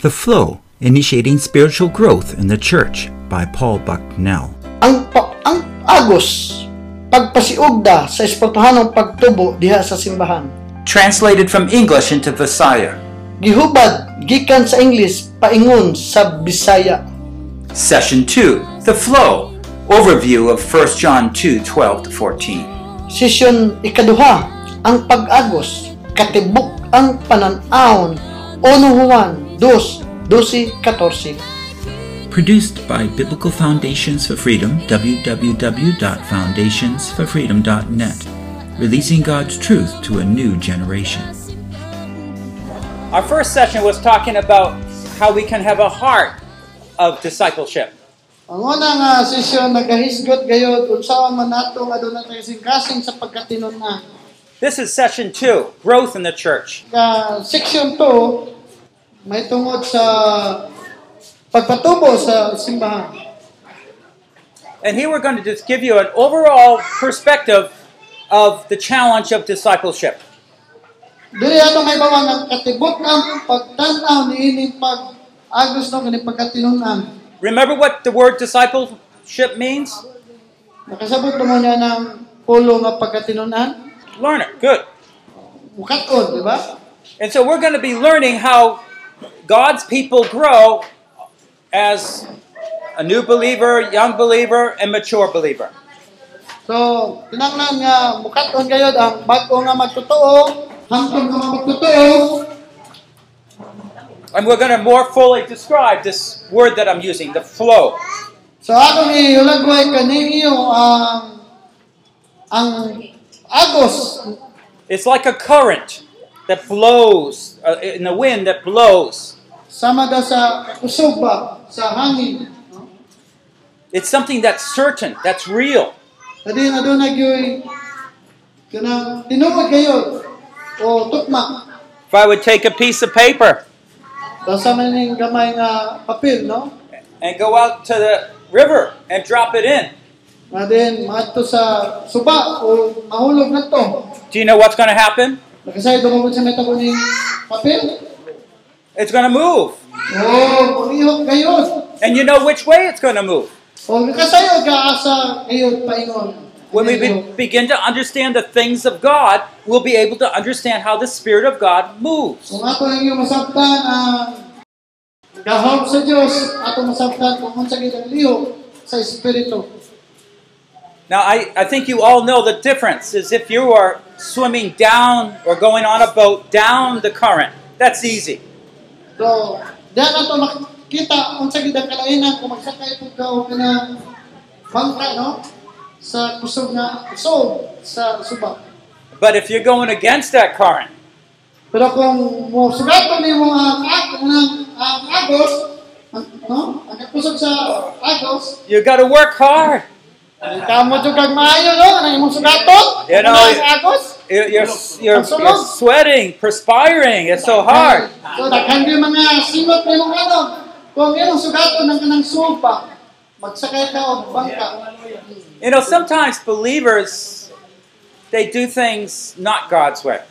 The Flow Initiating Spiritual Growth in the Church by Paul Bucknell. ang pa- ang agos pagpasiugda sa espirituhanong pagtubo diha sa simbahan Translated from English into Visaya. gihubad gikan sa English paingon sa Bisaya Session 2 The Flow. Overview of 1 John 2 12 to 14. session ikaduha ang pag-agos katibuk ang panan-awon Ono Juan 2 12 14 Produced by Biblical Foundations for Freedom, www.foundationsforfreedom.net, releasing God's truth to a new generation. Our first session was talking about how we can have a heart of discipleship. Ang una nga session nagahisgot gayod unsaon man nato nga aduna tayo kasing sa pagkatinon-an. This is session two growth in the church. Ka section 2 may tungod sa pagpatubo sa simbahan. And here we're going to just give you an overall perspective of the challenge of discipleship. Dili ato may bawang katibok ang pagtanaw pag agos no kani pagkatinon-an. Remember what the word discipleship means? Nakasabot mo niya ng pulo nga pagkatinon-an. Learn it. Good. Mukat-on, di ba? And so we're going to be learning how God's people grow as a new believer, young believer, and mature believer. So, tinanglan nga mukat-on gayod ang bag-o nga magtotoo, hangtod nga magtotoo, And we're going to more fully describe this word that I'm using, the flow. So ako ni ulagway kaninyo ang ang agos It's like a current that blows uh, in the wind that blows. sama daw sa kusog ba sa hangin. no? It's something that's certain, that's real. Kadi na doon nagyoy kanang tinuod kayo o tukma. If I would take a piece of paper Daw sa gamay nga papel, no? and go out to the river and drop it in, Nga din maadto sa suba o mahulog na to. do you know what's going to happen? Nakasay dumabot sa meta ko ning papel. It's going to move. Oh, pangihok kayo. And you know which way it's going to move. Oh, o kasayo ka asa kayo paingon. When we be- begin to understand the things of God, we'll be able to understand how the Spirit of God moves. Kung ato ang iyong masabtan ah, ang gahom sa Diyos, ato masabtan kung unsa gid ang sa Espiritu. Now, I, I think you all know the difference is if you are swimming down or going on a boat down the current. That's easy. So, diyan ato makita unsa gid ang kalainan kung magsakay pud ka og kanang bangka, no? Sa kusog nga kusog sa suba. But if you're going against that current, Pero kung mo sugaton nimo ang agos, no? Ang kusog sa agos, you got to work hard. Kamo jud kag maayo no, ang imong sugaton. You know, agos. You're, you're, you're, you're sweating, perspiring. It's so hard. So daghan gyud mga simot na imong ano. Kung imong sugaton ng kanang supa, magsakay ka og bangka. You know, sometimes believers, they do things not God's way.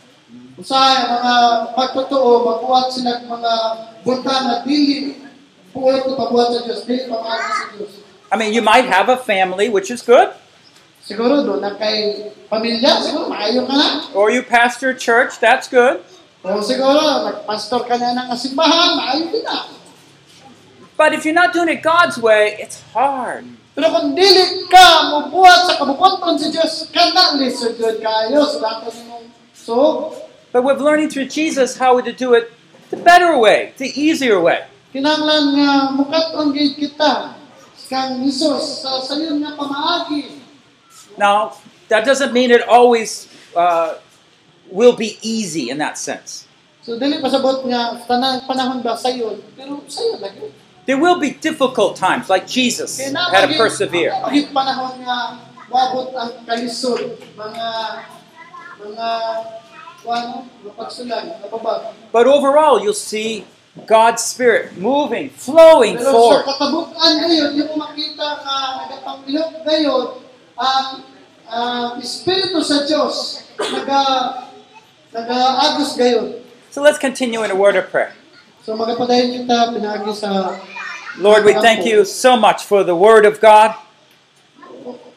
Usahay mga pagtotoo, magbuhat sila mga butang na dili puot pabuhat sa Dios, dili pamaagi sa Dios. I mean, you might have a family, which is good, Siguro do na kay pamilya, siguro maayo ka na. or you pastor a church, that's good. Oh, o siguro nagpastor ka na ng simbahan, maayo din na. But if you're not doing it God's way, it's hard. Pero kung dili ka mubuhat sa kabukonton sa Dios, kana lisod yun kayo sa lahat ng so But we're learning through Jesus how to do it the better way, the easier way. kinahanglan nga mukat-on gid kita Now, that doesn't mean it always uh, will be easy in that sense. So dili pasabot nga tanang panahon ba sayon, pero sayon lagi. There will be difficult times, like Jesus had to persevere. Napagit panahon nga wabot ang kalisod mga mga kuano, mapagsulan, napabag. But overall, you'll see God's Spirit moving, flowing Pero sa forward. katabukan ngayon, yung makita nga nagapangilog ngayon ang ang Espiritu sa Diyos naga nagaagos gayon. So let's continue in a word of prayer. So magapadayon kita pinagi sa Lord, we thank you so much for the Word of God.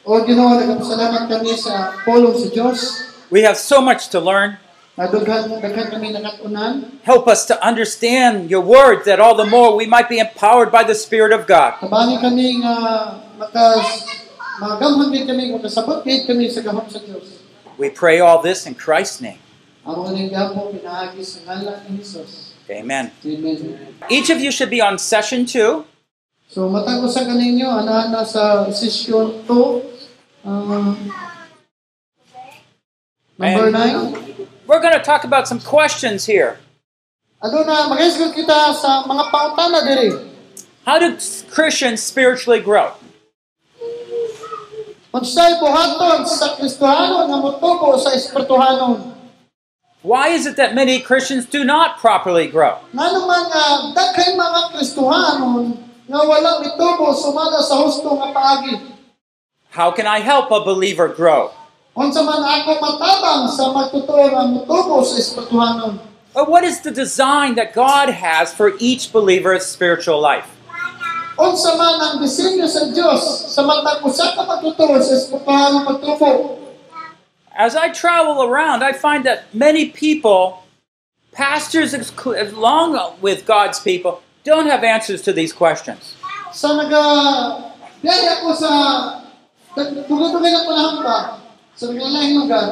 o Ginoo nagpasalamat kami sa pulong sa Dios. We have so much to learn. Nadughan daghan kami nakatunan. Help us to understand your Word that all the more we might be empowered by the Spirit of God. Tabani kami nga makas magamhan gid kami makasabot gid kami sa gahom sa Dios. We pray all this in Christ's name. Amo ning gapo pinaagi sa ngalan ni Hesus. Amen. Amen. Each of you should be on session two. So matag usa kaninyo ana-ana sa session 2 uh, number 9. We're going to talk about some questions here. Aduna magaisgot kita sa mga pangutana diri. How do Christians spiritually grow? Unsay buhaton sa Kristohanon nga motubo sa Espirituhanon? Why is it that many Christians do not properly grow? Nga ah, mga Kristohanon nga wala mitubo sumala sa husto nga paagi. How can I help a believer grow? Unsa man ako matabang sa magtutuo nga motubo sa Espirituhanon? Or what is the design that God has for each believer's spiritual life? Unsa man ang disenyo sa Dios sa matag usa ka magtutuo sa Espirituhanon pagtubo? As I travel around, I find that many people, pastors as as with God's people, don't have answers to these questions. Sa naga ako sa tugod-tugod na panahon ba sa naglalahing lugar.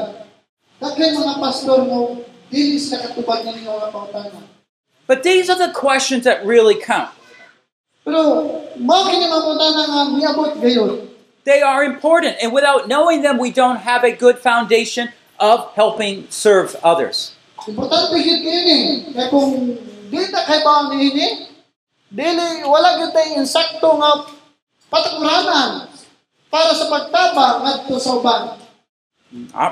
Daghay mga pastor mo sila katubag ng mga pangutana. But these are the questions that really count. Pero mao kini mga pangutana nga miabot gayon. They are important, and without knowing them, we don't have a good foundation of helping serve others. Importante gid eh. kini kay kung di ta kay niini dili wala gyud tay insakto nga ah, patakuranan para sa pagtabang ngadto sa uban.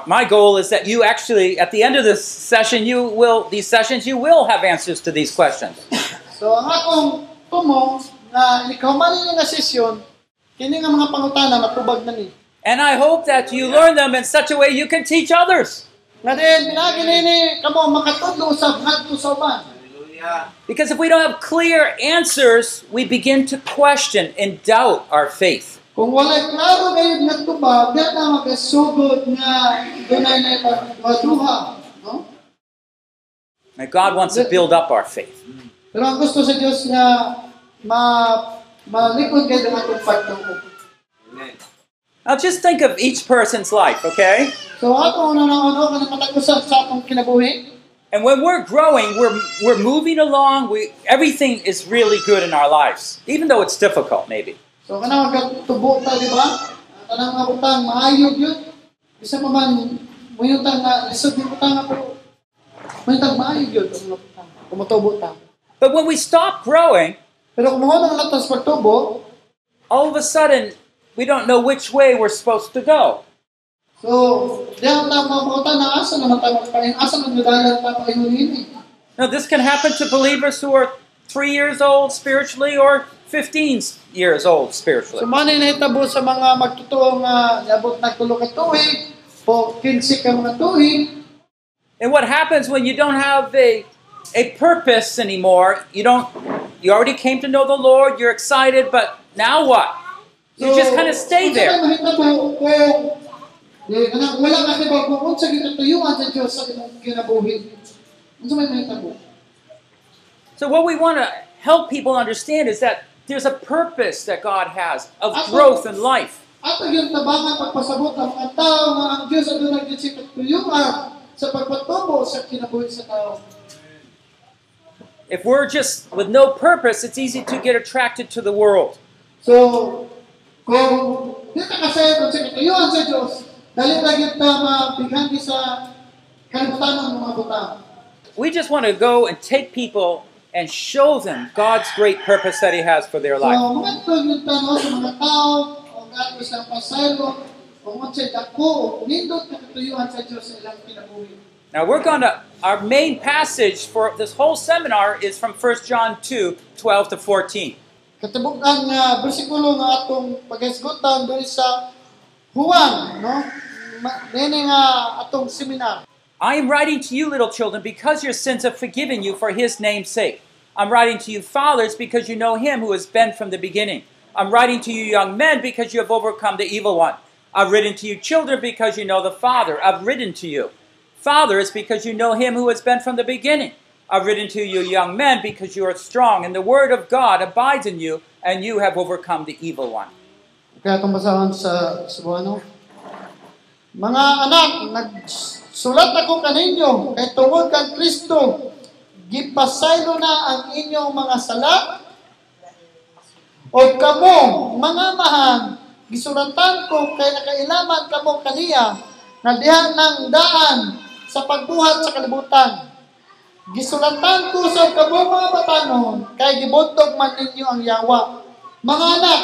My goal is that you actually, at the end of this session, you will these sessions, you will have answers to these questions. So ang akong tumo nga ikaw nga sesyon kini nga mga pangutana matubag na ni. And I hope that you learn them in such a way you can teach others. Nga din pinagi nini kamo makatudlo usab ngadto sa uban. Because if we don't have clear answers, we begin to question and doubt our faith. Kung wala klaro kayo di na magasugod nga dunay na no? And God wants to build up our faith. Pero ang gusto sa Dios nga ma malikod kayo ng atong. Now just think of each person's life, okay? So ato una na ano kanang matag-usab sa atong kinabuhi. And when we're growing, we're we're moving along. We everything is really good in our lives, even though it's difficult, maybe. So kana ta di ba? Mga maayo gyud. Bisa pa man muyutang nga lisod yung nga pero muyutang maayo gyud ang mga butang. Kumutubo ta. But when we stop growing, Pero kung mga nang latas pagtubo, all of a sudden we don't know which way we're supposed to go. so diyan ta mabuta na asa naman tayo magpain asa man dalan ta paingon ini. Eh? Now this can happen to believers who are three years old spiritually or 15 years old So spiritually. manay na hitabo sa mga magtutuo nga yabot na tulo ka tuig o 15 ka mga tuig. And what happens when you don't have a a purpose anymore? You don't you already came to know the Lord, you're excited, but now what? You just kind of stay there. may mahitabo kung eh, kanang wala ka ba kung unsa ginatuyuan sa Dios sa imong kinabuhi. Unsa may mahitabo? So what we want to help people understand is that there's a purpose that God has of growth and life. Ato yung tabangan pagpasabot ng mga tao nga ang Diyos ang dunag si katuyuan sa pagpatubo sa kinabuhi sa tao. If we're just with no purpose, it's easy to get attracted to the world. So, kung kasi kung sa sa Diyos, dali lagi ta mabighan di sa ng mga butang. We just want to go and take people and show them God's great purpose that He has for their life. mga tol yung tanong sa mga tao, o gato sa pasaylo, o unsay dako, o nindot na katuyuan sa Diyos sa ilang kinabuhi. Now we're going to, our main passage for this whole seminar is from 1 John 2 12 to 14. Katibukan nga bersikulo nga atong paghisgutan doon sa Juan, no? Nini nga atong seminar. I am writing to you, little children, because your sins are forgiven you for His name's sake. I'm writing to you, fathers, because you know him who has been from the beginning. I'm writing to you, young men, because you have overcome the evil one. I've written to you, children, because you know the Father. I've written to you, fathers, because you know him who has been from the beginning. I've written to you, young men, because you are strong, and the word of God abides in you, and you have overcome the evil one. Kaya itong basahan sa Cebuano. Mga anak, nagsulat ako kaninyo, kay tungod kang Kristo, gipasaylo na ang inyong mga sala, o kamo, mga mahan, gisulatan ko kay nakailaman kamo kaniya, na diha ng daan sa pagbuhat sa kalibutan. Gisulatan ko sa kamo mga batanon, kay gibuntog man ninyo ang yawa. Mga anak,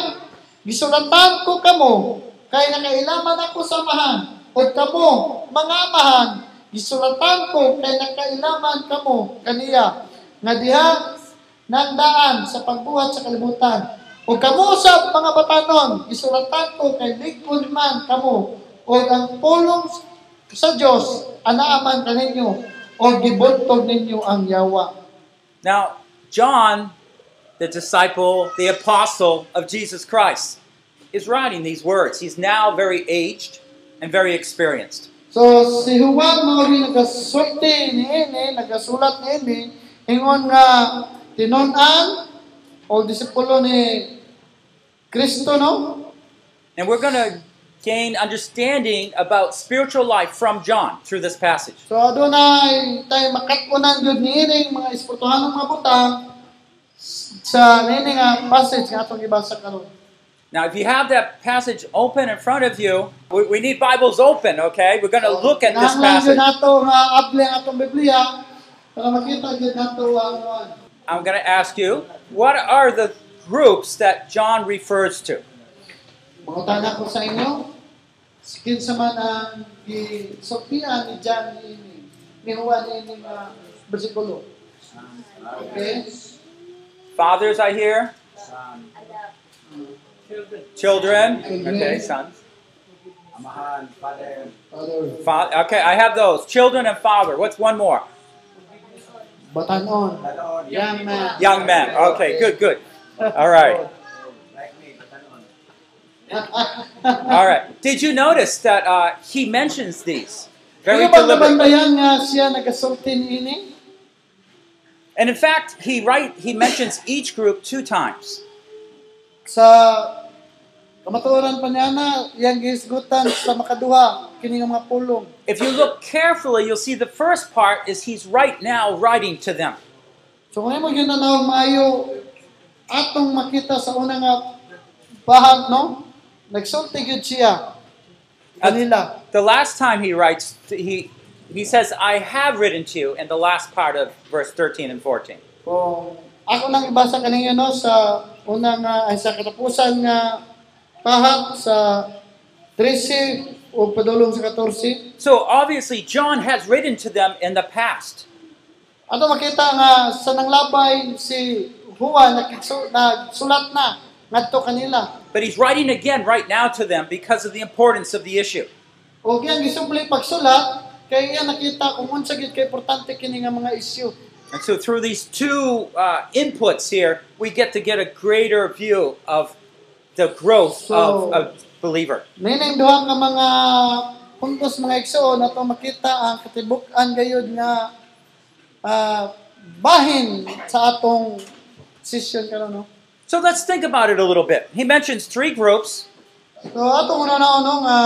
gisulatan ko kamo, kay nakailaman ako sa mahan, o kamo, mga mahan, gisulatan ko kay nakailaman kamo kaniya, nga diha ng daan sa pagbuhat sa kalibutan. O kamo sa mga batanon, gisulatan ko kay likod man kamo, o ang pulong sa Dios anaaman kaninyo, o gibuntog ninyo ang yawa. Now, John, the disciple, the apostle of Jesus Christ, is writing these words. He's now very aged and very experienced. So, si Juan mo rin nagasulti ni Ene, nagasulat ni Ene, ingon nga tinon-an o disipulo ni Kristo, no? And we're to gain understanding about spiritual life from John through this passage. So, adunay tayo makatunan yun ni Ene, mga espirituhanong mga butang sa nini nga passage nga atong ibasa karon. Now, if you have that passage open in front of you, we, we need Bibles open, okay? We're going to look at this passage. yun nato nga able ang atong Biblia para makita gyud nato ang ang I'm going to ask you, what are the groups that John refers to? Mangutan ko sa inyo, kinsa man ang gisultian ni John ni ni Juan ni ni ah, nga bersikulo. Okay? Fathers, I hear. Children. Okay, sons. Father, Fa- okay, I have those. Children and father. What's one more? batanon, young man. Young men. Okay, good, good. All right. All right. Did you notice that uh, he mentions these? Very Pero ba deliberate. nabantayan nga siya nagasulti ini? And in fact, he right he mentions each group two times. Sa kamatuoran pa niya na, iyang gisgutan sa makaduha, kini nga mga pulong. If you look carefully, you'll see the first part is he's right now writing to them. So kung mo yun na maayo, atong makita sa una nga bahag, no? Nagsulti yun siya. Kanila. The last time he writes, he he says, "I have written to you." In the last part of verse 13 and 14. Kung ako nang ibasa kanina no sa unang ay sa katapusan nga sa 13 o padulong sa 14 So obviously, John has written to them in the past. ato makita nga sa nanglabay si Juan nagsulat na ngadto kanila But he's writing again right now to them because of the importance of the issue. o kaya gisubli pagsulat kay iya nakita kung unsa gid kay importante kini nga mga And so through these two uh, inputs here, we get to get a greater view of the growth of a believer. Nining duha ka mga puntos mga igsoon na to makita ang katibuk-an gayud nga ah, bahin sa atong session karon no. So let's think about it a little bit. He mentions three groups. So atong una na ano nga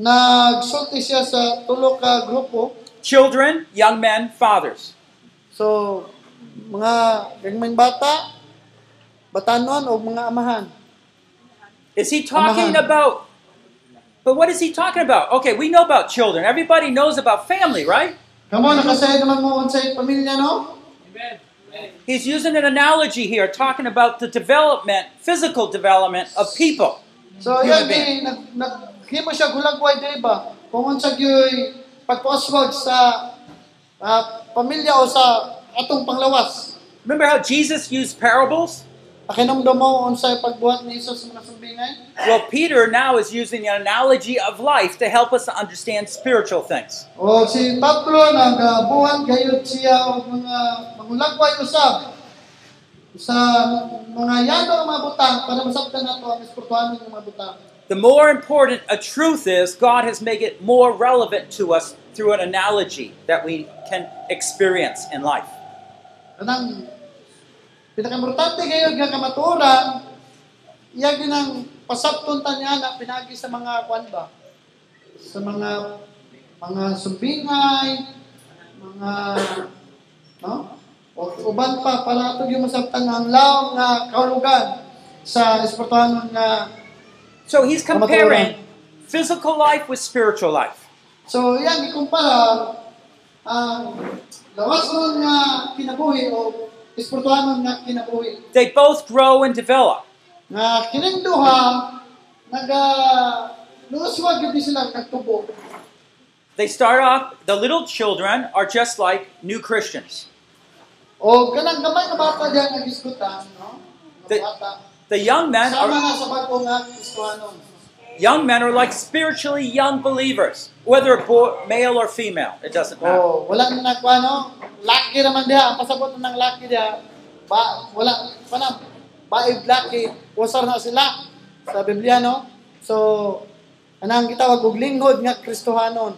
nagsulti siya sa tulo ka grupo. Children, young men, fathers. So mga gagmayng bata, batanon o mga amahan. Is he talking about? But what is he talking about? Okay, we know about children. Everybody knows about family, right? Kamo nakasayad naman mo unsay pamilya no? He's using an analogy here, talking about the development, physical development of people. So being. eh, naghimo siya gulagway di ba? Kung unsa gyoy pagpaswag sa ah, pamilya o sa atong panglawas. Remember how Jesus used parables? Pakinomdom mo unsay pagbuhat ni Jesus sa mga sumbingay? Well, Peter now is using an analogy of life to help us to understand spiritual things. O si Pablo nagabuhat gayud siya og mga mangulagway sa mga yano ng para masabtan nato ang espirituhanon ng mga. The more important a truth is, God has made it more relevant to us through an analogy that we can experience in life. Kanang pinakaimportante kayo nga kamaturan, iya ginang pasabton ta niya na pinagi sa mga kwan ba? Sa mga mga sumbingay, mga no? O uban pa para ato yung masabtan ang laom nga kahulugan sa espirituhanon nga So he's comparing physical life with spiritual life. So, yan, ikumpara ang lawas nun nga kinabuhi o. They both grow and develop. Nga kining duha, naga luuswag yun sila nagtubo. They start off, the little children are just like new Christians. O kanang gamay nga bata diyan nga no? The-. The young men are na sa bago nga espirituhanon. young men are like spiritually young believers, whether bo- male or female. It doesn't matter. O wala na nagkuha, no? Laki naman diha, ang pasabot ng laki diha. Ba, wala, panam, baib laki, usar na sila sa Biblia, no? So, anang gitawag og linghod nga Kristohanon.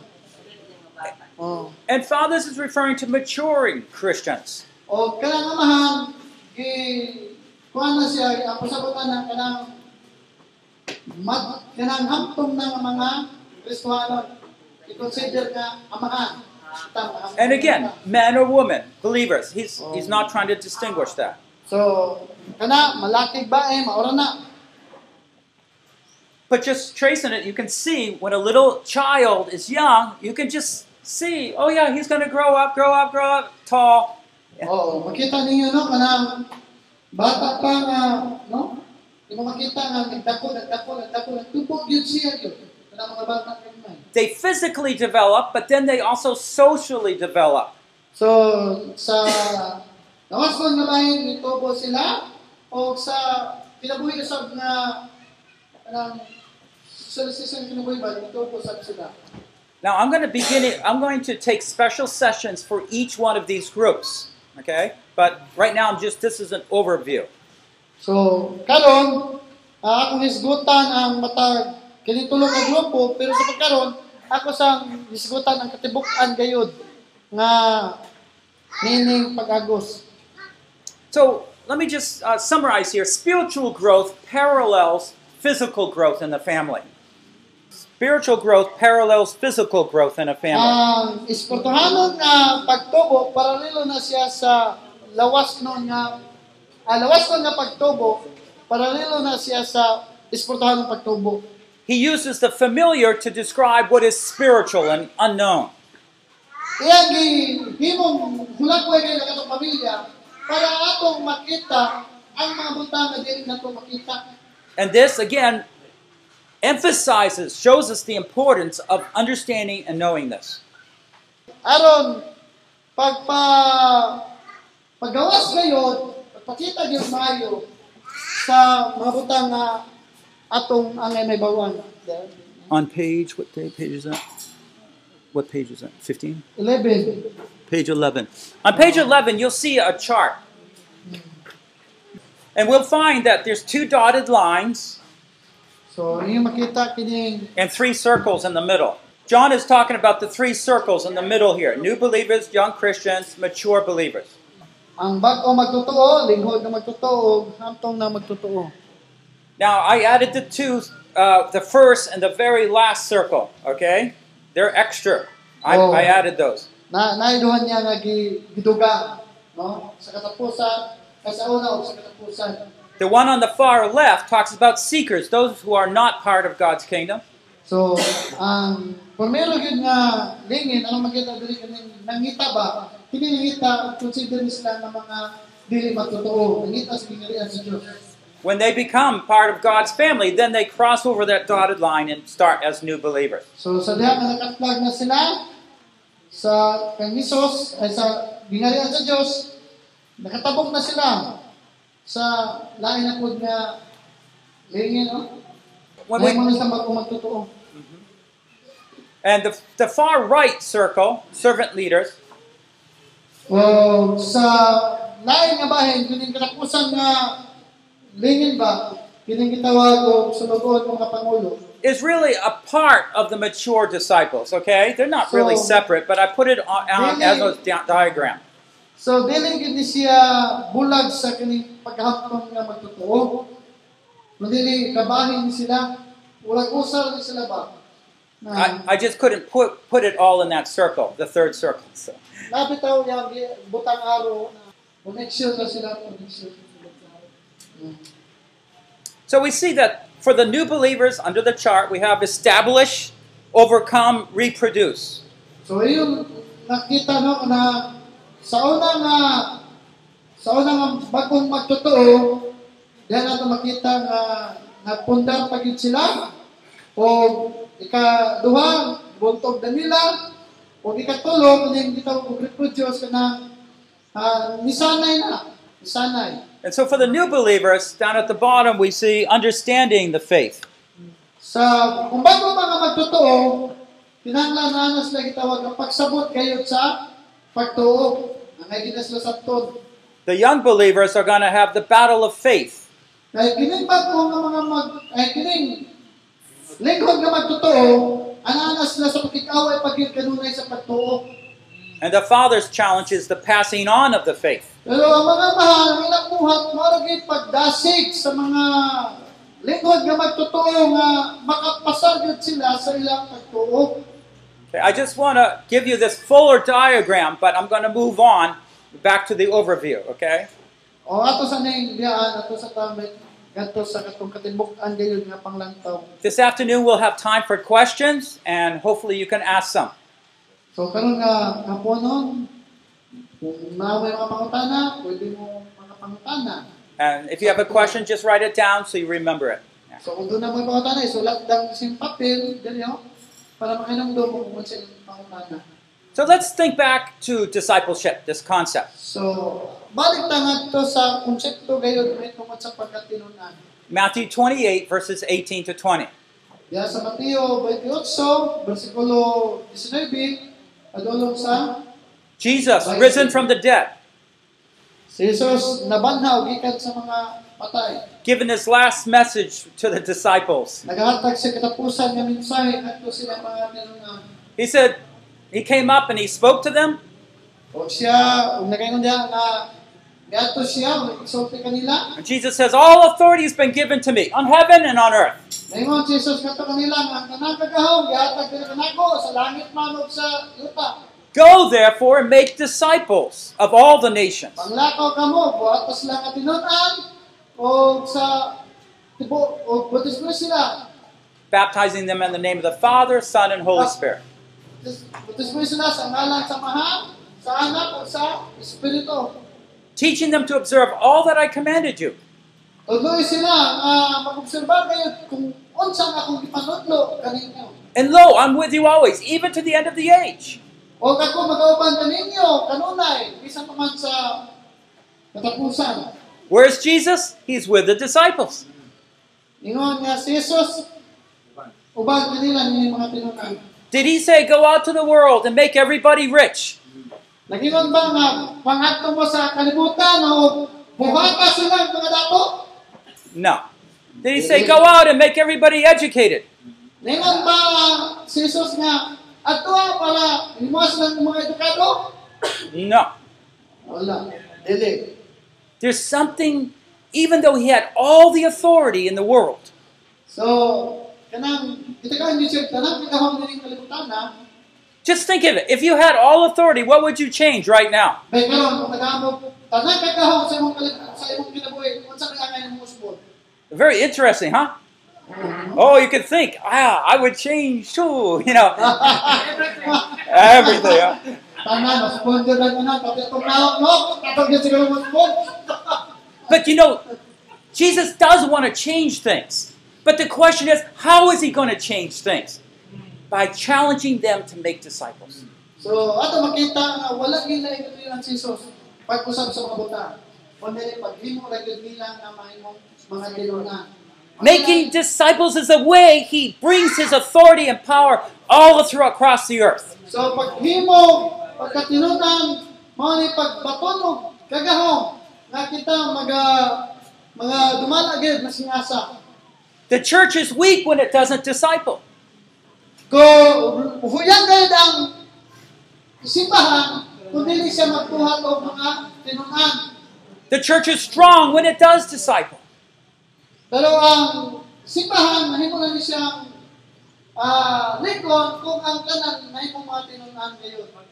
Oh. And fathers is referring to maturing Christians. Oh, o kanang amahan, gi kuha na siya, ang pasabotan na kanang ng mga. I-consider nga amahan. And again, man or woman, believers. He's, he's not trying to distinguish that. So, kana malakig ba eh, maura na. But just tracing it, you can see when a little child is young, you can just see, oh yeah, he's going to grow up, grow up, grow up, tall. Oo, makita ninyo no kanang bata pa nga no? They physically develop, but then they also socially develop. So sa nawason nga bahin nitubo sila o sa kinabuhi sa nga kanang sa season kinabuhi ba nitubo sa sila. Now I'm going to begin it. I'm going to take special sessions for each one of these groups. Okay, but right now I'm just this is an overview. So, karon ah, akong hisgutan ang matag kini tulo ka grupo pero sa pagkaron ako sang hisgutan ang katibuk-an gayud nga nining pag-agos. So let me just uh, summarize here. Spiritual growth parallels physical growth in the family. Spiritual growth parallels physical growth in a family. Ang espirituhanon nga pagtubo paralelo na siya sa lawas nun nga ah, lawas nun nga pagtubo paralelo na siya sa espirituhanong pagtubo. He uses the familiar to describe what is spiritual and unknown. Kaya gihimong hulagway kay katong pamilya para atong makita ang mga butang nga dili nato makita. And this, again, emphasizes, shows us the importance of understanding and knowing this. Aron pagpa paggawas gayon, pagpakita gyud maayo sa mga butang nga atong ang may bawan. On page, what day, page is that? What page is that? 15? 11. Page 11. On page 11, you'll see a chart. And we'll find that there's two dotted lines So, makita kining and three circles in the middle. John is talking about the three circles in the middle here new believers, young Christians, mature believers. Ang bag-o magtotoo, linghod na magtotoo, hamtong na magtotoo. Now, I added the two, uh, the first and the very last circle, okay? They're extra. I, Oh. I added those. Na naiduhan niya nga no? Sa katapusan, ay sa una o sa katapusan. The one on the far left talks about seekers, those who are not part of God's kingdom. So, ang primero yun nga lingin, ano makita dili kaning nangita ba? Nangita, consider sila nga mga dili matotoo. Nangita sa gingalian sa Diyos. When they become part of God's family, then they cross over that dotted line and start as new believers. So, sa diha nga nakatlag na sila, sa kang ay sa gingalian sa Diyos, nakatabok na sila sa lain na po nga lingin, no? When mo we, na mag mm-hmm. and the, the far right circle, servant leaders, O sa lain nga bahin kining katapusan nga lingin ba kining gitawag og sulugon mga pangulo. is really a part of the mature disciples, okay? They're not really So- separate, but I put it on, on as a di- diagram. So dili gid ni siya bulag sa kining paghampong nga magtotoo. Madili kabahin sila. Wala usal ni sila ba? Na, I, uh-huh. I just couldn't put, put it all in that circle, the third circle. So. Lapit tayo butang araw na connection na sila, connection. so we see that for the new believers under the chart, we have establish, overcome, reproduce. So yung nakita no na sa unang nga sa unang nga bagong magtotoo, diyan nato makita nga nagpundar pagid sila o ikaduha buntog na nila o ikatulo kuning gitawag og reproduce kana uh, nisanay na nisanay And so for the new believers, down at the bottom, we see understanding the faith. Sa kung bago mga magtotoo, kinahanglan na sila gitawag ang pagsabot kayo sa pagtuo. Ang ginasla sa tod. The young believers are going to have the battle of faith. Kaya kining bago nga mga mag ay kining nga magtotoo, sila sa kanunay sa pagtuo. And the Father's challenge is the passing on of the faith. Pero ang mga mahal, ang ilang buhat, maragit pagdasig sa mga lingkod nga magtotoo nga makapasagod sila sa ilang pagtuo. Okay, I just want to give you this fuller diagram, but I'm going to move on back to the overview, okay? O ato sa ning biyaan, ato sa tamit, ganto sa katong katimbuk-an gayon nga panglantaw. This afternoon we'll have time for questions, and hopefully you can ask some. So karon nga kaponon, kung naaway mga pangutana, pwede mo mga pangutana. And if you have a question, just write it down so you remember it. So kung doon na mo pangutana, isulat lang sing papel, dali para makinamdom mo kung pangutana. So let's think back to discipleship, this concept. So, balik tangad to sa konsepto gayon may tungkol sa pagkatinunan. Matthew 28, verses 18 to 20. Ya sa Mateo 28, versikulo 19, adulong sa Jesus, risen from the dead, Si Jesus nabanhaw gikan sa mga patay. given his last message to the disciples. Nagahatag sa katapusan nga mensahe ngadto sila mga tinunan. He said, he came up and he spoke to them, O siya, ug nagaingon diha nga Gato siya, isulti kanila. and Jesus says, All authority has been given to me on heaven and on earth. Naingon si Jesus kato kanila nga ang kanang kagahom gihatag kanila kanako sa langit man ug sa yuta. Go therefore and make disciples of all the nations. Panglakaw kamo, buhat pa sila nga tinunan o sa tibo o butis mo sila. baptizing them in the name of the Father, Son, and Holy Spirit. Butis sila sa ngalan sa Maha, sa Anak o sa Espiritu. Teaching them to observe all that I commanded you. Tuloy sila nga mag-obserba kayo kung unsa nga akong gipanudlo kaninyo. And lo, I'm with you always, even to the end of the age. O kako magauban kaninyo kanunay bisan pa man sa katapusan. Where's Jesus? He's with the disciples. Ingon nga si Jesus uban kanila ni mga tinunan. Did he say, Go out to the world and make everybody rich? Nagingon ba nga pangatlo mo sa kalibutan o buhata sila mga dato? No. Did he say, Go out and make everybody educated? Ba si Jesus nga ato ah, para ng mga edukado? No. Wala. Dili. There's something, even though he had all the authority in the world, So, kanang kita ka hindi siya kanang kitahom din kalibutan na just think of it. If you had all authority, what would you change right now? Kaya karon kung nagamo tanang kagahom sa imong kalibutan sa imong kinabuhi unsa kaya nga imong usbon? Very interesting, huh? Oh, you could think, ah, I would change too, you know, everything. Huh? Tanan, usbon jud lang ana pati itong naok no, katong jud siguro usbon. But you know, Jesus does want to change things. But the question is, how is he going to change things? By challenging them to make disciples. So, ato makita nga wala si Jesus pag-usab sa mga buta. Kundi paghimo nila nga mahimong mga tinunan. Making disciples is a way he brings his authority and power all through across the earth. So paghimo pagkatinunan mao ni pagbatunog kagahom nga kita mga mga na singasa. The church is weak when it doesn't disciple. Kung huyang gayud ang simbahan, kung dili siya magbuhat og mga tinunan. The church is strong when it does disciple. Pero ang simbahan, mahimo na siyang ah, kung ang tanan mahimo mga tinunan ngayon.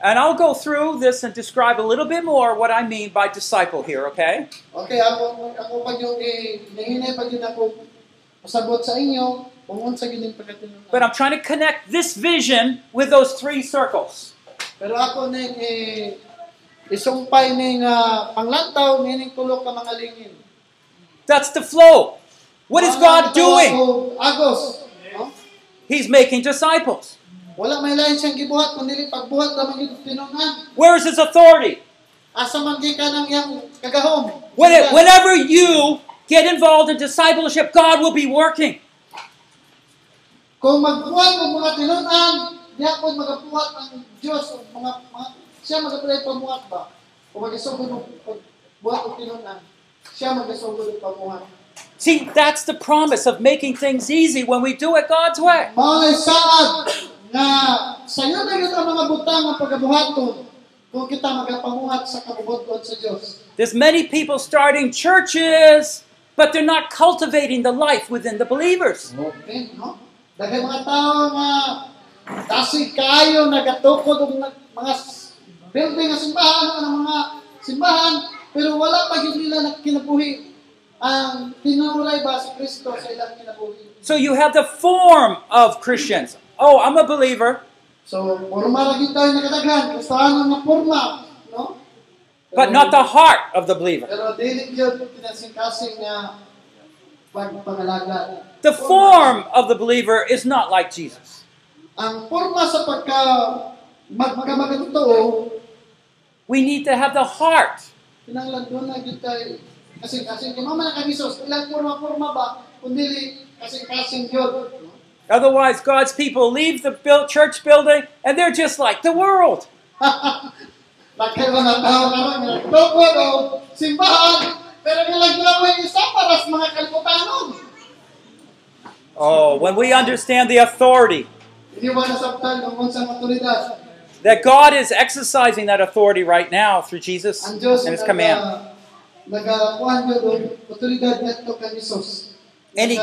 And I'll go through this and describe a little bit more what I mean by disciple here, okay? Okay, ako ako pag yung eh, nahinay pag yun ako pasabot sa inyo, kung gyud yung pagkatinunan. But I'm trying to connect this vision with those three circles. Pero ako ning eh, isumpay ning ah, panglantaw ning tulo ka mga lingin. That's the flow. What is God doing? Agos. He's making disciples. Wala may lain siyang gibuhat kundi pagbuhat lamang yung tinunan. Where is his authority? Asa man gikan ang iyang kagahom. Whenever you get involved in discipleship, God will be working. Kung magbuhat ng mga tinunan, diya po magabuhat ang Diyos o mga, mga siya magabuhat pamuhat ba? O magasugod ng pagbuhat ng tinunan, siya magasugod ng pamuhat. See, that's the promise of making things easy when we do it God's way. Nga sayo na yun ang mga butang ng pagabuhaton kung kita magapamuhat sa kabubuton sa Diyos. There's many people starting churches, but they're not cultivating the life within the believers. Okay, no? Dagay mga tao nga kasi kayo nagatukod og mga building nga simbahan ng mga simbahan pero wala pa gyud nila na kinabuhi ang tinuray ba si Kristo sa ilang kinabuhi. So you have the form of Christians. Oh, I'm a believer, So, forma ra gyud tayo nakadaghan, Kristohanon nga forma, no? but not the heart of the believer. Pero dili gyud kinasing-kasing nga pagpangalaga. The form of the believer is not like Jesus. Ang forma sa pagka magkamakatotoo, We need to have the heart. kinahanglan doon na gyud tayo kasing-kasing mama na ilang forma-forma ba kundi kasing-kasing gyud. Otherwise, God's people leave the built church building and they're just like the world. Bakit mga tao karon nga tukod o simbahan pero nilang gawin isa para sa mga kaliputanon. Oh, when we understand the authority, Hindi ba nasabtan ng unsang otoridad? that God is exercising that authority right now through Jesus and His command. nagakuhan gyud og otoridad ngadto kang Hesus. And he-.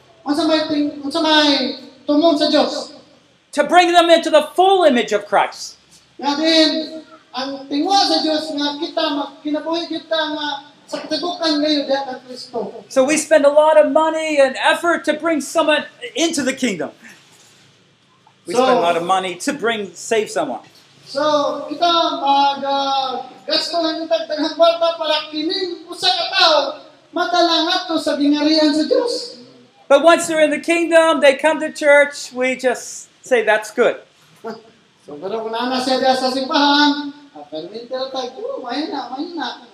Unsa may ting unsa may tumong sa Dios? To bring them into the full image of Christ. Nga din ang tingwa sa Dios nga kita kinabuhi kita nga sa katibukan ngayon diha kang Kristo. So we spend a lot of money and effort to bring someone into the kingdom. We So- spend a lot of money to bring save someone. So, kita mag uh, gasto lang kita daghang kwarta para kining usa ka tawo matalangat to sa gingarian sa Dios. But once they're in the kingdom, they come to church, we just say that's good. Kung nana siya sa simbahan, ah, permit na tayo, oh, mahina, mahina.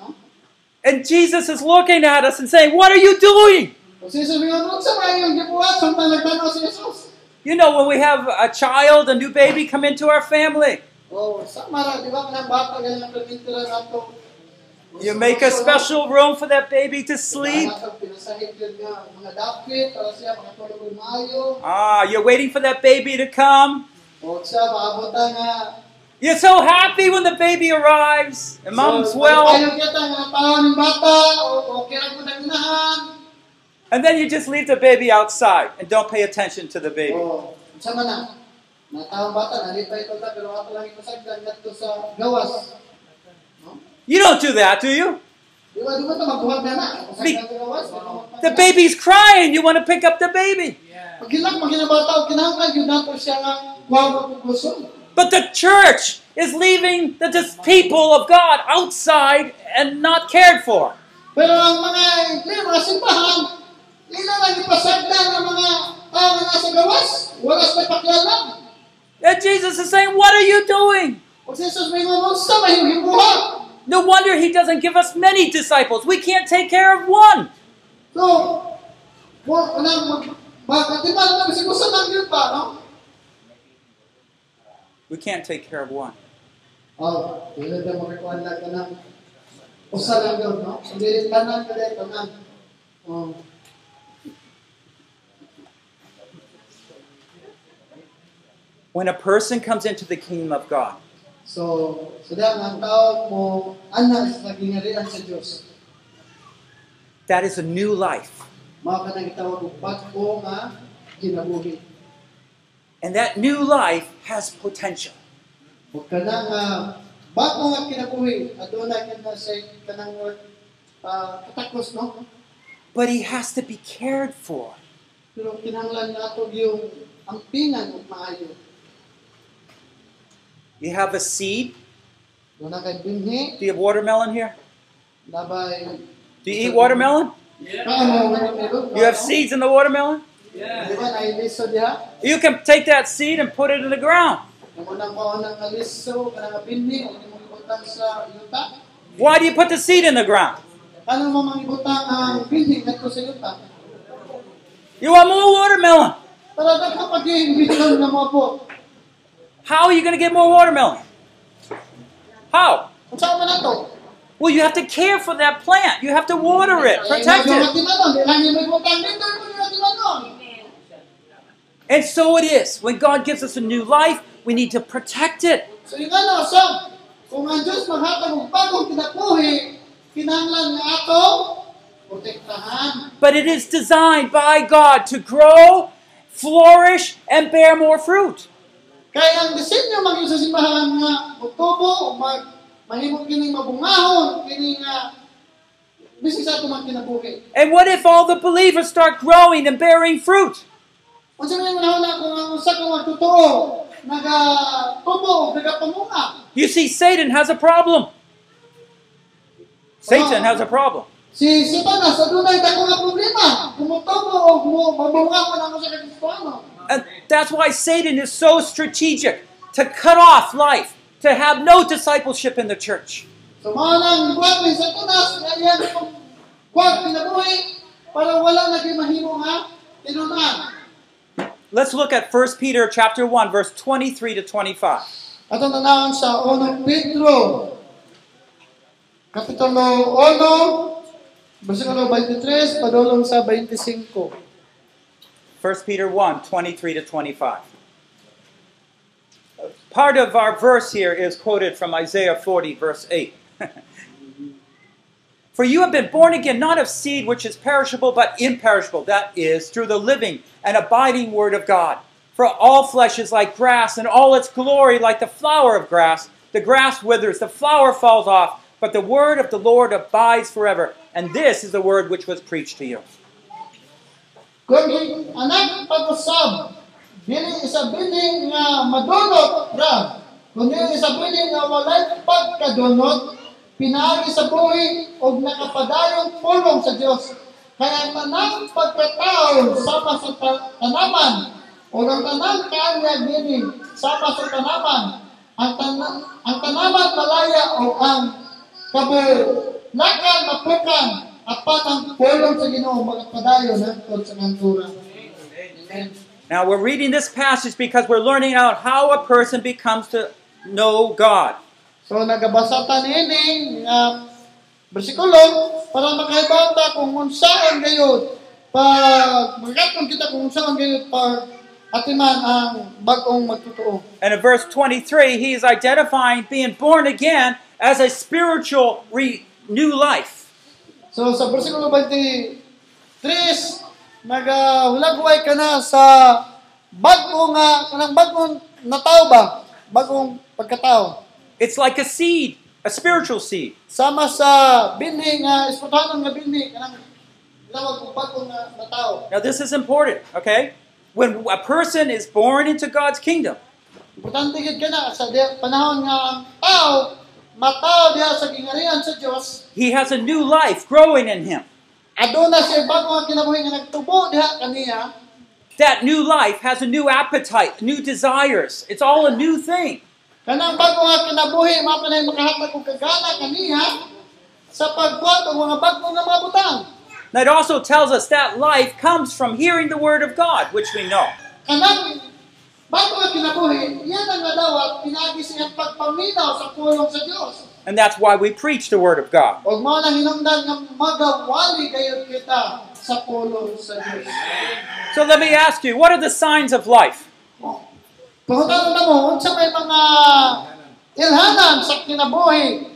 And Jesus is looking at us and saying, What are you doing? Kung si Jesus nga, unsa may yung gibuhat, samtang nagtanaw si Jesus. You know, when we have a child, a new baby come into our family, you make a special room for that baby to sleep. Ah, you're waiting for that baby to come. You're so happy when the baby arrives and mom's well. And then you just leave the baby outside and don't pay attention to the baby. O, sa man na. Na taong bata, nalipay ito ta, pero ato lang ipasagdan sa gawas. You don't do that, do you? Di ba, di ba ito magbuhat na na? Pasagdan sa gawas. The baby's crying. You want to pick up the baby. Pag hilak, magkinabata, o kinahanglan, yun nato siya nga, wawa po gusto. But the church is leaving the dis- people of God outside and not cared for. Pero ang mga eh, mga simbahan, ila lang ipasagda ng mga tao na nasa gawas, walas na pakialam. And Jesus is saying, What are you doing? Jesus may mga sa mahimhimuha. No wonder he doesn't give us many disciples. We can't take care of one. So, mo, anang, magkatimal na, kasi gusto lang yun ba, no? We can't take care of one. Oh, ilan na makikuha na ka ng usa lang yun, no? Hindi tanan ka dito, tanan. Oh. When a person comes into the kingdom of God, So, sila ang tao mo, anak sa ginarian sa Diyos. that is a new life. Mga ka nang itawag og bago nga kinabuhi. And that new life has potential. O kanang bago nga kinabuhi, aduna ka na sa kanang ah, katakos, no? But he has to be cared for. Pero kinahanglan nato yung ampingan ug maayo. You have a seed. Doon na kay binhi, Do you have watermelon here? Do you eat watermelon? Meron? You have seeds in the watermelon? Di ba nailiso diha? You can take that seed and put it in the ground. Yung unang paunang aliso, kanang binhi, o yung ibutang sa yuta. Why do you put the seed in the ground? Ano mo mang ibutang ang binhi ngadto sa yuta? You want more watermelon. How are you going to get more watermelon? How? Kung saan man nato? Well, you have to care for that plant. You have to water it, protect it. matimanon, di lang yung may ibutang dito, yung matimanon. And so it is. When God gives us a new life, we need to protect it. So yung ano, so, kung ang Diyos maghatag og bagong kinabuhi, kinahanglan nga ato, protektahan. But it is designed by God to grow, flourish, and bear more fruit. Kaya ang disenyo mag sa simbahan nga mutubo o mag mahimo mabungahon kini nga ah, bisig sa ato man kinabuhi. And what if all the believers start growing and bearing fruit? Unsa man manahon kung ang usa ka magtotoo nagatubo nagapamunga. You see, Satan has a problem. Satan has a problem. Si Satanas adunay dako nga problema. Kung o mabungahon ang usa ka Kristiyano. And that's why Satan is so strategic to cut off life, to have no discipleship in the church. Let's look at 1 Peter chapter 1 verse 23 to 25. Atong tanawon sa 1 Pedro Kapitulo 1 Versikulo 23 padulong sa 25. 1 Peter 1 23 to 25. Part of our verse here is quoted from Isaiah 40, verse 8. For you have been born again, not of seed which is perishable, but imperishable, that is, through the living and abiding Word of God. For all flesh is like grass, and all its glory like the flower of grass. The grass withers, the flower falls off, but the word of the Lord abides forever. And this is the word which was preached to you. Kung anak pag-usab, dili isa biling nga madunot ra. Kundi isa biling nga walay pagkadunot, pinaagi sa buhi o nakapadayong pulong sa Dios. Kaya ang tanang pagkatao sama sa ta- tanaman o ang tanang kaanyag dini sama sa tanaman. Ang, tan- ang tanaman malaya o ang kabulakan mapukan apat ang pulong sa Ginoo magpadayon hangtod sa kantura. Amen. Now we're reading this passage because we're learning out how a person becomes to know God. So nagabasa ta niini nga bersikulo para makahibaw ta kung unsaon gayud pag magatong kita kung unsaon gayud pag atiman ang bag-ong magtotoo. And in verse 23, he is identifying being born again as a spiritual re- new life. So sa bersikulo 23 nagahulagway ka na sa bag-o nga kanang bag-ong natao ba? Bag-ong pagkatao. It's like a seed, a spiritual seed. Sama sa binhi nga esputanon nga binhi kanang lawag bag-ong nga natao. Now, this is important, okay? When a person is born into God's kingdom, Importante gid kana sa panahon nga ang tao mataw diha sa gingarihan sa Dios. He has a new life growing in him. Aduna siya bago nga kinabuhi nga nagtubo diha kaniya. That new life has a new appetite, new desires. It's all a new thing. Kanang bago nga kinabuhi mapanay makahatag og kagana kaniya sa pagbuhat og mga bago nga mga butang. That also tells us that life comes from hearing the word of God, which we know. Kanang bago nga kinabuhi, iyan ang nadawat siyang pagpaminaw sa pulong sa Dios. And that's why we preach the word of God. Og mao nang hinungdan nga magawali gayud kita sa pulong sa Dios. So let me ask you, what are the signs of life? Na mo, unsa may mga ilhanan sa kinabuhi?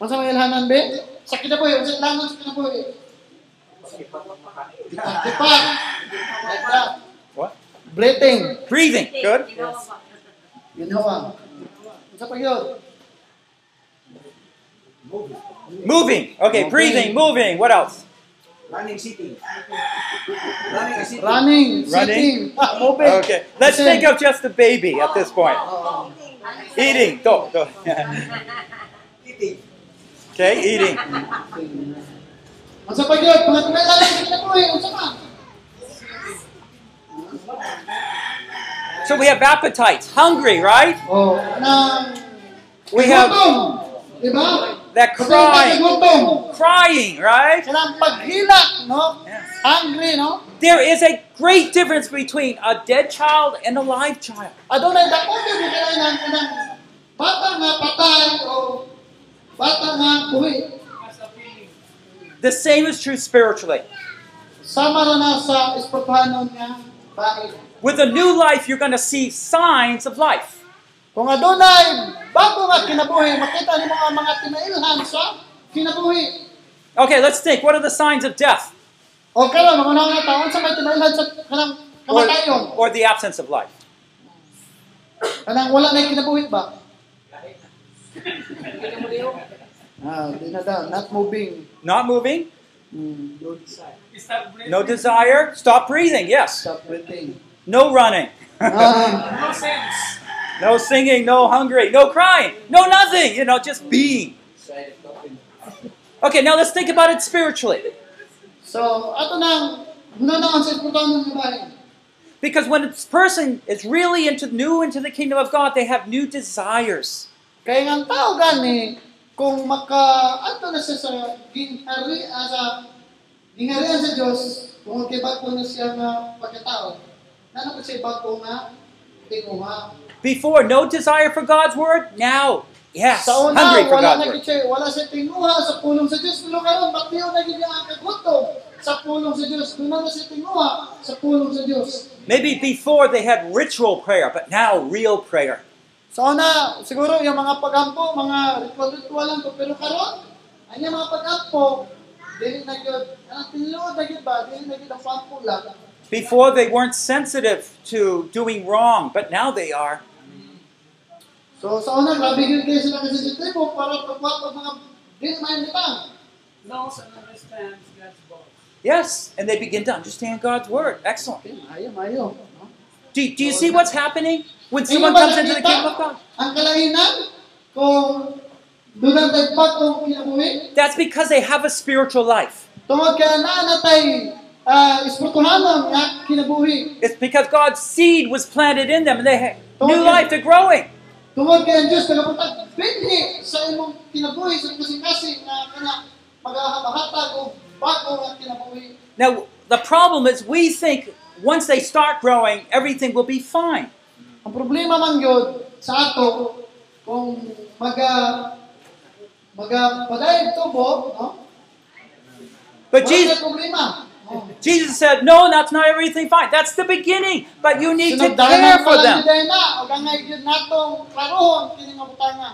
Unsa may ilhanan be? Sa kinabuhi, unsa ilhanan sa kinabuhi? Tipak. What? Breathing. Breathing. Good. Ginhawa. Unsa pa yun? Moving. Okay, breathing, moving. What else? Running sitting. Running sitting. Running, Running? sitting, moving. Okay, let's think of just the baby at this point. Eating. Go, go. Eating. Okay, eating. Unsa pa yun? Pangatulala lang sa kinabuhi. Unsa pa? So we have appetites, hungry, right? Oh, We have that crying, crying, right? Kanang paghilak, no? Yes. Hungry, no? There is a great difference between a dead child and a live child. Adunay dako gyud ni kailangan kanang bata nga patay o bata nga buhi. The same is true spiritually. Sama na sa bahay. With a new life, you're going to see signs of life. Kung adunay bago nga kinabuhi, makita ni mga mga tinailhan sa kinabuhi. Okay, let's think. What are the signs of death O karon mga nga taon sa may tinailhan sa kanang or, kamatayon. or the absence of life? Kanang wala na kinabuhi ba? Ah, di na daw, not moving. Not moving? Hmm, No desire? Stop breathing, yes. stop breathing. No running. Ah, No singing, no hungry, no crying, no nothing, you know, just being. Okay, now let's think about it spiritually. so, ato nang hunanaon sa espirituhanon nga bahay. Because when a person is really into new into the kingdom of God, they have new desires. Kaya nga ang tao gani, kung maka, ato na sa ginghari, ah, sa sa Diyos, kung na siya nga pagkatao, na po siya bago nga tinguha. Before, no desire for God's word. Now, yes, Sa una, hungry for wala God's word. siya, wala siya tinguha sa pulong sa Diyos. Pero karon, batiyo na gid ang kagutom sa pulong sa Diyos. Doon na siya tinguha sa pulong sa Diyos. Maybe before they had ritual prayer, but now real prayer. Una, siguro yung mga pagampo, mga ritual-ritual lang to. Pero karon, ang mga pagampo, dili na gyud, ang tinuod na gyud ba, dili na gyud ang pampo. Before they weren't sensitive to doing wrong, but now they are. So sa una, grabe gyud kayo sila kasi sensitibo para pagbuhat ng mga dili may mitang. knows and understands God's voice. Yes, and they begin to understand God's word. Excellent. Okay, mayo, mayo. Do, do you see what's happening when someone comes into the kingdom of God? Ang kalahinan, kung That's because they have a spiritual life. tungod kaya na natay espirituhanon nga kinabuhi. It's because God's seed was planted in them and they have new life, they're growing. Tungod kaya ang Diyos nagaputag binhi sa imong kinabuhi sa kasing-kasing na kana magahatag og bago nga kinabuhi. Now, the problem is we think once they start growing, everything will be fine. Ang problema man gyud sa ato kung maga maga padayag tubo, no? But Jesus, na. Jesus said, No, that's not everything fine. That's the beginning, but you need to care for them. gyud na, ug ang gyud natong klarohon kini nga butanga.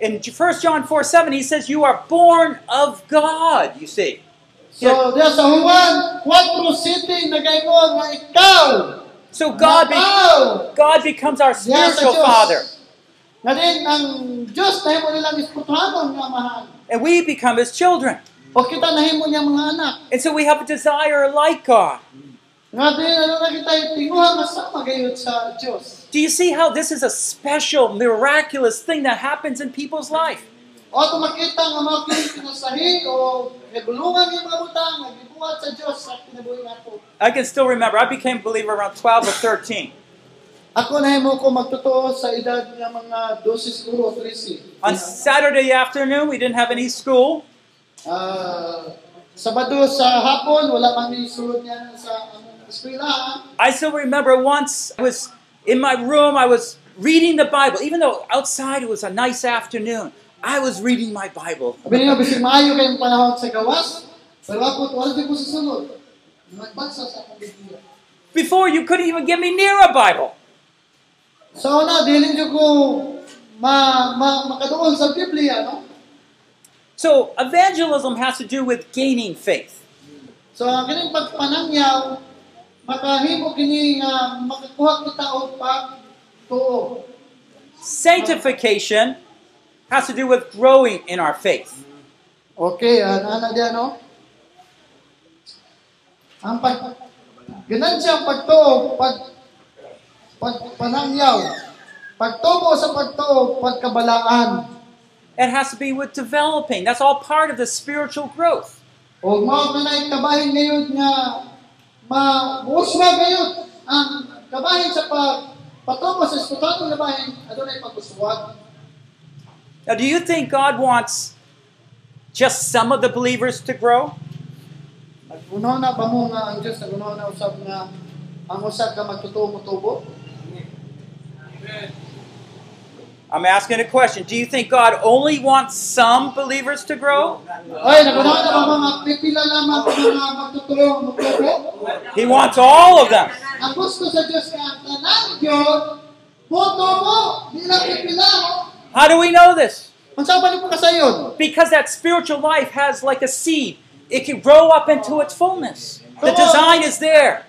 In 1 John 4 7, he says, You are born of God, you see. So, diya sa Juan 4 City nagaingon nga ikaw So God, be- God becomes our spiritual father, Nga din ang Diyos nahimo nilang espirituhanon nga mahal. and we become his children. O kita nahimo niya mga anak. And so we have a desire like God. Nga din, ano na kita, tinguha masama gayud sa Diyos. Do you see how this is a special, miraculous thing that happens in people's life? O ito makita nga mga kinasahi o nagulungan yung mga sa Diyos sa kinabuhi nato. I can still remember, I became a believer around 12 or 13. Ako na mo ko magtotoo sa edad ng mga 12 siguro, 13. On Saturday afternoon, we didn't have any school. Ah, Sabado sa hapon, wala kami sulod niya sa eskwelahan. I still remember once I was in my room, I was reading the Bible, even though outside it was a nice afternoon. I was reading my Bible. Sabi niya, bisig maayo kayong panahon sa gawas, pero ako, wala din ko sa sulod. Nagbasa sa akong. Before, you couldn't even get me near a Bible. So na, dilin ko ko ma, ma, makadoon sa Biblia, no? So, evangelism has to do with gaining faith. So ang kining pagpanangyaw, makahimo kini nga makakuha kita og pag tuo. Sanctification has to do with growing in our faith. Okay, uh, ana diyan no? Ang pag ganansya ang pagtuo, pag pagpanangyaw, pagtubo sa pagtuo, pagkabalaan. It has to be with developing. That's all part of the spiritual growth. O mao kanay kabahin ngayon nga mauswa ngayon ang kabahin sa pag patubo sa espiritu nga bahin adunay paguswag. Now, do you think God wants just some of the believers to grow? Nagunaw na ba mo nga ang Diyos nagunaw na usab nga ang usa ka magtutuo mutubo? I'm asking a question. Do you think God only wants some believers to grow? Ay, nagunaw na ba mga pipila lamang ang mga magtutuo mutubo? He wants all of them. Ang gusto sa Diyos nga ang tanan gyud mutubo, di lang pipila mo. How do we know this? Unsa ba ni pagkasayon? Because that spiritual life has like a seed. It can grow up into its fullness. The design is there.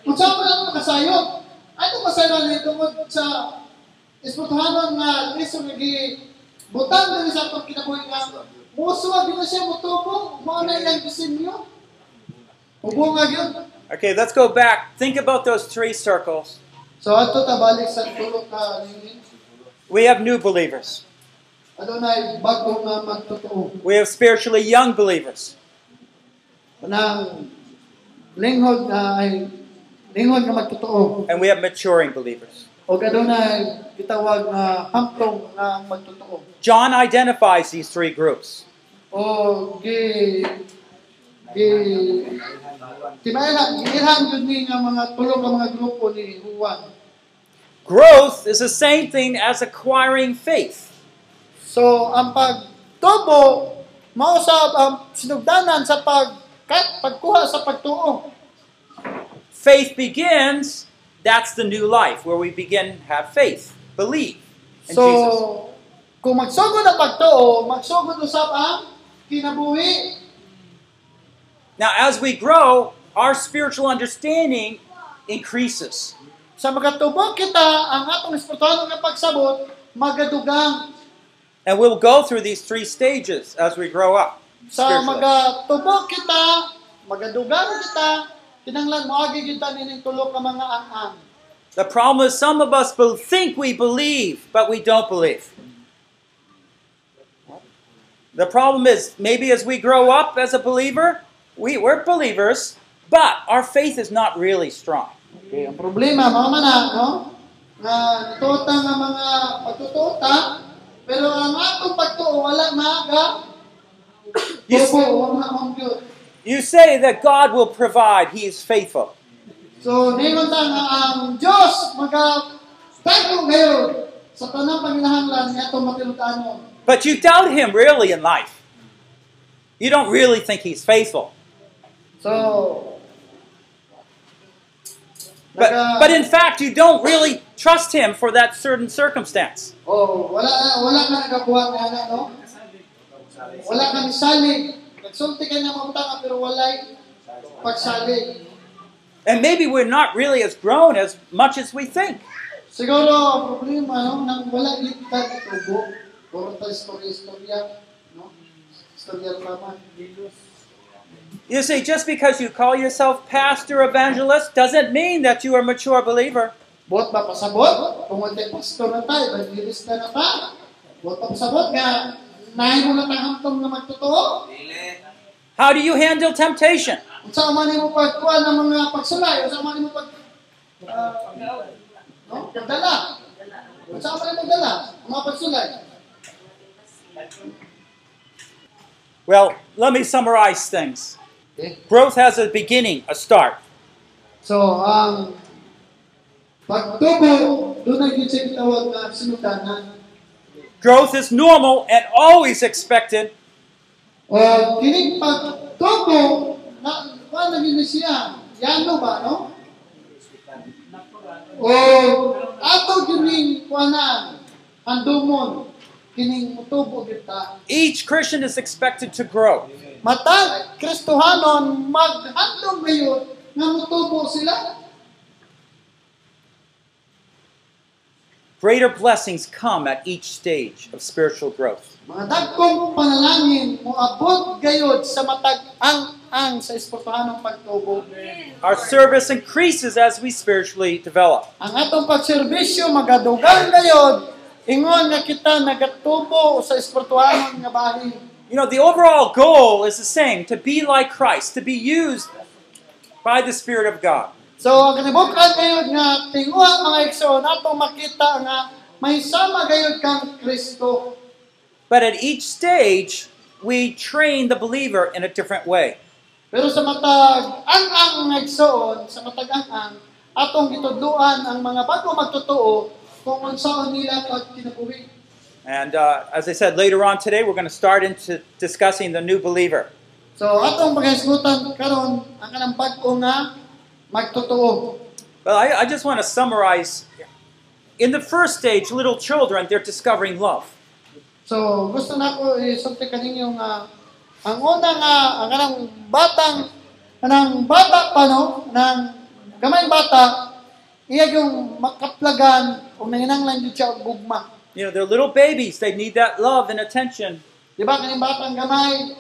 Unsa ba ni pagkasayon? Ano masalan ni tungod sa espirituhanon nga Kristo butang diri sa atong kinabuhi nga musuwa na siya mutubo, mao na ilang disenyo. Ubo nga gyud. Okay, let's go back. Think about those three circles. So ato ta balik sa tulo ka. We have new believers. Adunay bago nga magtotoo. We have spiritually young believers. Nang linghod nga ay linghod nga magtotoo. And we have maturing believers. O adunay gitawag nga hamtong nga magtotoo. John identifies these three groups. O gi gi Timayla, gihan yun ni nga mga tulo ka mga grupo ni Juan. Growth is the same thing as acquiring faith. So, ang pagtubo, mao sa ang sinugdanan sa pag pagkuha sa pagtuo. Faith begins, that's the new life, where we begin have faith, believe in So, Jesus. kung magsugod ang pagtuo, magsugod usab ang kinabuhi. Now, as we grow, our spiritual understanding increases. Sa magatubo kita, ang atong espiritual nga pagsabot, magadugang. And we'll go through these three stages as we grow up. Sa spiritually. magatubo kita, magadugang kita, kinanglan moagi kita nining tulo ka mga ang-ang. The problem is some of us bel- think we believe, but we don't believe. The problem is maybe as we grow up as a believer, we, we're believers, but our faith is not really strong. Okay, ang problema, mga mana, no? Nga natuta nga mga pagtututa, pero ang atong pagtuo, wala maga, You, tubo, wala ang Diyos. you say that God will provide, He is faithful. So, ningon ta nga ang Diyos, maga, tago ngayon, sa tanang panginahanglan nga itong matilutanon. But you doubt Him really in life. You don't really think He's faithful. So, But, but in fact, you don't really trust Him for that certain circumstance. oh, wala, wala ka nagabuhat nga na, no? Wala ka misalig. Nagsulti ka na mamutanga, pero walay pagsalig. And maybe we're not really as grown as much as we think. Siguro problema no, nang wala tubo, puro ta istorya no? Istorya tama. You see, just because you call yourself pastor, evangelist, doesn't mean that you are a mature believer. Buot ba pasabot? Kung wala pastor na tayo, evangelista na ta. Buot ba pasabot nga, nahin mo na tahamtong nga magtotoo? How do you handle temptation? Kung man mo pagkuhan ng mga pagsulay, kung saan man mo pag... Ah, no? Pagdala. Kung man mo dala, mga pagsulay. Well, let me summarize things. Okay. Growth has a beginning, a start. So, ang pagtubo, doon na yun siya kitawag na sinutanan. Growth is normal and always expected. O, kining pagtubo, na, paano yun siya? Yano ba, no? O, ato kining kuanan, handumon, kining mutubo kita. Each Christian is expected to grow. Matag, Kristohanon, maghandom ngayon, nga mutubo sila. Greater blessings come at each stage of spiritual growth. Mga dagkong panalangin, moabot gayod sa matag ang ang sa esportahanong pagtubo. Our service increases as we spiritually develop. Ang atong pagserbisyo magadugang gayod, ingon nga kita nagatubo sa esportahanon nga bahin. You know, the overall goal is the same to be like Christ, to be used by the Spirit of God. So, ang kanibukan gayod nga tinguha mga igsoon, atong makita nga may sama gayod kang Kristo. But at each stage, we train the believer in a different way. Pero sa matag ang ang nga igsoon, sa matag ang ang atong gitudluan ang mga bago magtotoo kung unsaon nila pag kinabuhi. And uh, as I said, later on today, we're going to start into discussing the new believer. So atong paghisgutan karon ang kanang bag-o nga magtotoo. Well, I, I just want to summarize. In the first stage, little children, they're discovering love. So gusto nako isulti kaninyo nga ang una nga ang kanang batang kanang bata pa no nang gamay bata iya yung makaplagan o nanginanglan jud siya gugma. You know, they're little babies. They need that love and attention. Di ba kaning batang gamay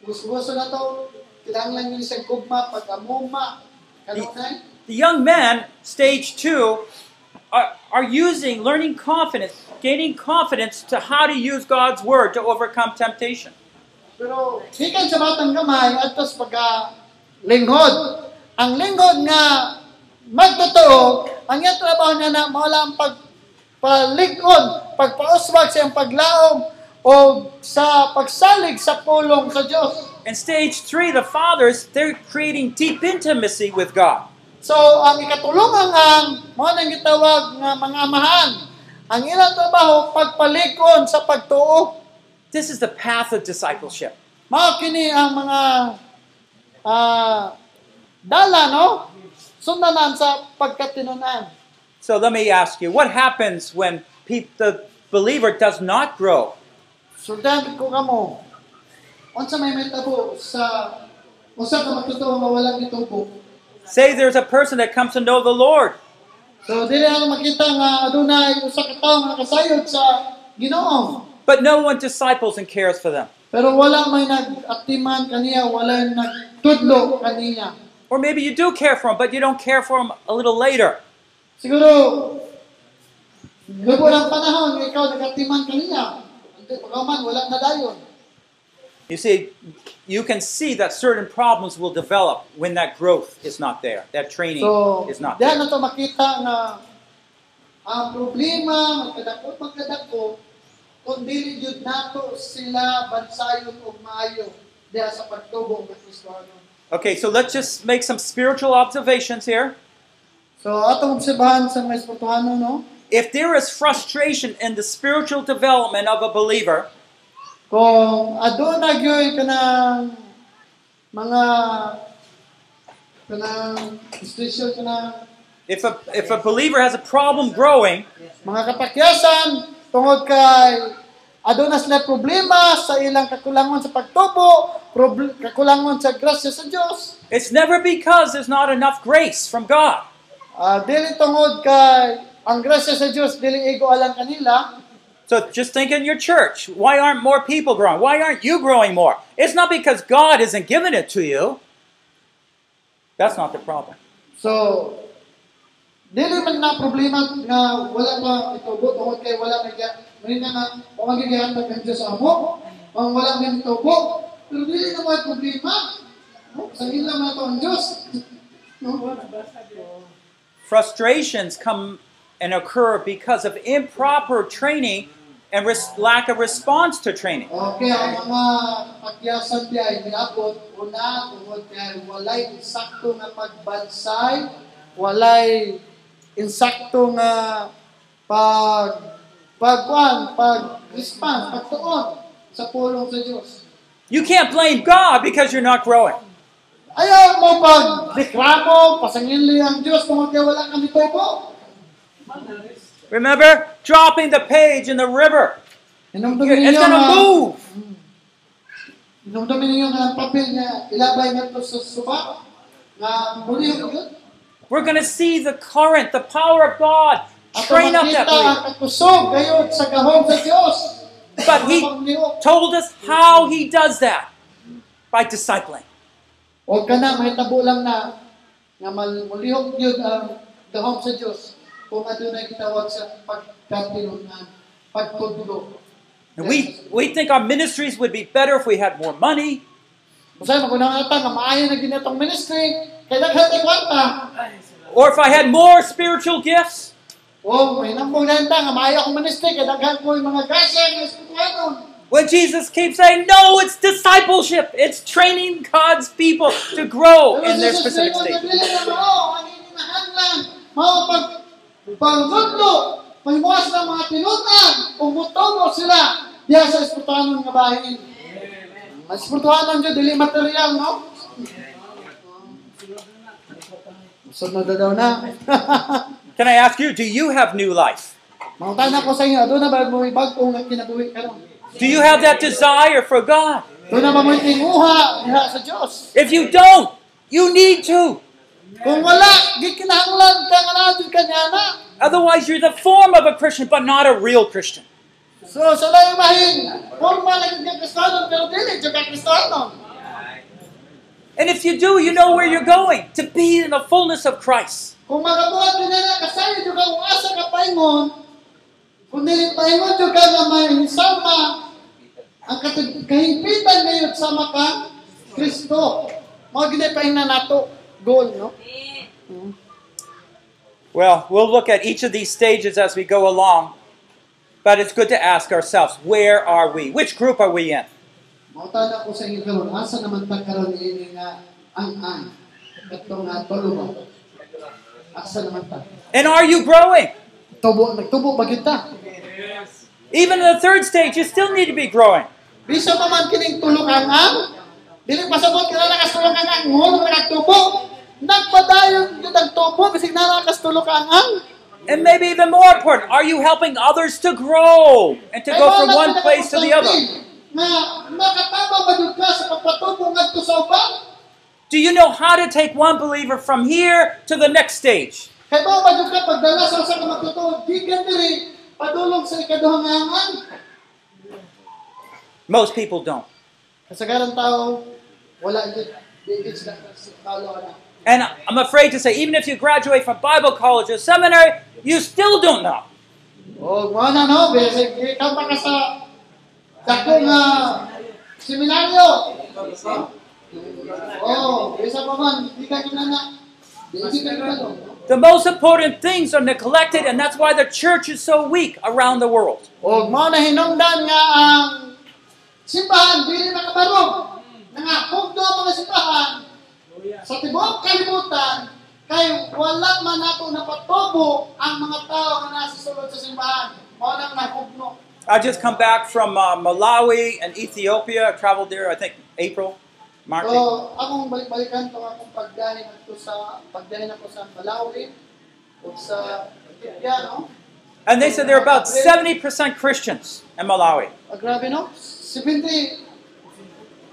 gusto-gusto na to kinahanglan yun siya gugma pag kanunay. The young men, stage two, are, are using, learning confidence, gaining confidence to how to use God's word to overcome temptation. Pero gikan sa batang gamay atos pagka linghod. Ang linghod nga magtotoo, ang iyang trabaho niya na mawala ang pag palikod, pagpauswag sa iyang paglaom o sa pagsalig sa pulong sa Diyos. And stage three, the fathers, they're creating deep intimacy with God. So, ang ikatulungan ang mo nang gitawag nga mga amahan. Ang ilang trabaho pagpalikon sa pagtuo. This is the path of discipleship. Mao kini ang mga ah dala no sundanan sa pagkatinunan. So let me ask you, what happens when pe- the believer does not grow? Sundan ko kamo. Unsa may metabo sa usa ka magtotoo nga walang gitubo. Say there's a person that comes to know the Lord. So dili na makita nga adunay usa ka tawo nga nakasayod sa Ginoo. But no one disciples and cares for them. Pero wala may nag-atiman kaniya, wala nagtudlo kaniya. Or maybe you do care for them, but you don't care for them a little later. Siguro, lubo ng panahon, ikaw nagatiman kaniya. Wala na dayon. You see, you can see that certain problems will develop when that growth is not there. That training So, is not there. to makita nga ang problema, magkadako, magkadako, kung dili jud nato sila bansayon og maayo diha sa pagtubo ng Kristiyano. Okay, so let's just make some spiritual observations here. So, atong obserbahan sa mga espirituhano, no? If there is frustration in the spiritual development of a believer, Kung aduna na gyud kanang mga kanang special kanang if a, if a believer has a problem growing, mga kapakyasan tungod kay aduna sila problema sa ilang kakulangon sa pagtubo, proble- kakulangon sa grasya sa Dios. it's never because there's not enough grace from God. Ah, dili tungod kay ang grasya sa Dios dili igo alang kanila. So just think in your church. Why aren't more people growing? Why aren't you growing more? It's not because God isn't giving it to you. That's not the problem. So, dili man na problema nga wala pa itubo tungod kay wala may ga may nga o magigihatag ang Diyos sa amo, ang wala may itubo. Pero dili na may problema. No? Sa ila man ito ang Diyos. No? Frustrations come and occur because of improper training and lack of response to training. Okay, ang mga pagyasan diya ay niabot una tungod kay walay insakto nga pagbansay, walay insakto nga pag pagkuan, pag response, pagtuon sa pulong sa Dios. You can't blame God because you're not growing. Ayaw mo pag reklamo, pasangili ang Diyos kay wala kang itubo. Remember? Dropping the page in the river. It's going to move. inumdumin ninyo nga papel nga ilabay nga sa suba, nga muli. We're going to see the current, the power of God. Train up that makita ang believer. kakusog gayod sa gahom sa Diyos. But he told us how he does that by discipling. O ka na, may tabo lang na nga mal- mulihok yun ang gahom sa Diyos And we, we think our ministries would be better if we had more money. Or if I had more spiritual gifts. When Jesus keeps saying, no, it's discipleship. It's training God's people to grow in their specific state. Dili na mao, ang ininahanglan, mao pag pagmudlo, pagbuwas ng mga tinutan, sila, diya sa bahin. Ang espirituanon dyan, dili material, no? Na daw na. Can I ask you, do you have new life? Mangutan ako sa inyo, doon na ba mo ibagong kinabuhi karon? Do you have that desire for God? Doon na ba mo tinguha sa Dios? If you don't, you need to. Kung wala, di kinahanglan ka nga natin kanya na. Otherwise, you're the form of a Christian, but not a real Christian. So, sa layo mahin, forma lang yung Kristiyano, pero dili, dyan ka Kristiyano. And if you do, you know where you're going to be in the fullness of Christ. Kung ka na, ka kung asa ka paingon, kung dili paingon dyan ka nga may sama, ang katag- kahimpitan ngayon sama ka, Kristo. Mga ginipahin na nato, goal, no? Mm. Well, we'll look at each of these stages as we go along, but it's good to ask ourselves where are we? Which group are we in? Mautada ko sa inyo karon, asa naman ta karon ini nga ang ang katong nga tuluba. Asa naman ta? And are you growing? Tubo, nagtubo ba kita? Even in the third stage, you still need to be growing. Bisa pa man kining tulong ang ang, dili pasabot ka na nakastulong ang ang, ngulo na nagtubo. Nagpadayon yun ang tubo, bisig na nakastulong ang ang. And maybe even more important, are you helping others to grow and to go from one place to the other? Na makatama ba yun ka sa pagpatubo ngadto sa uban? Do you know how to take one believer from here to the next stage? Ka ka ka. Most people don't. Kasagaran tao, wala yun. Di And I'm afraid to say, even if you graduate from Bible college or seminary, you still don't know. Oh. The most important things are neglected, and that's why the church is so weak around the world. Oh, o, mga na hinungdan nga ang simbahan, dili. Nangapugdo ang mga simbahan sa kalibutan, kay wala man nato napatubo ang mga tao nga nasa sulod sa simbahan. Mao nang nahugno. I just come back from uh, Malawi and Ethiopia. I traveled there, I think, April, March. So, akong balik-balikan to akong pagdahin ako sa pagdahin ako sa Malawi o sa Ethiopia, no? And they said they're about 70% Christians in Malawi. Ah, grabe, no? 70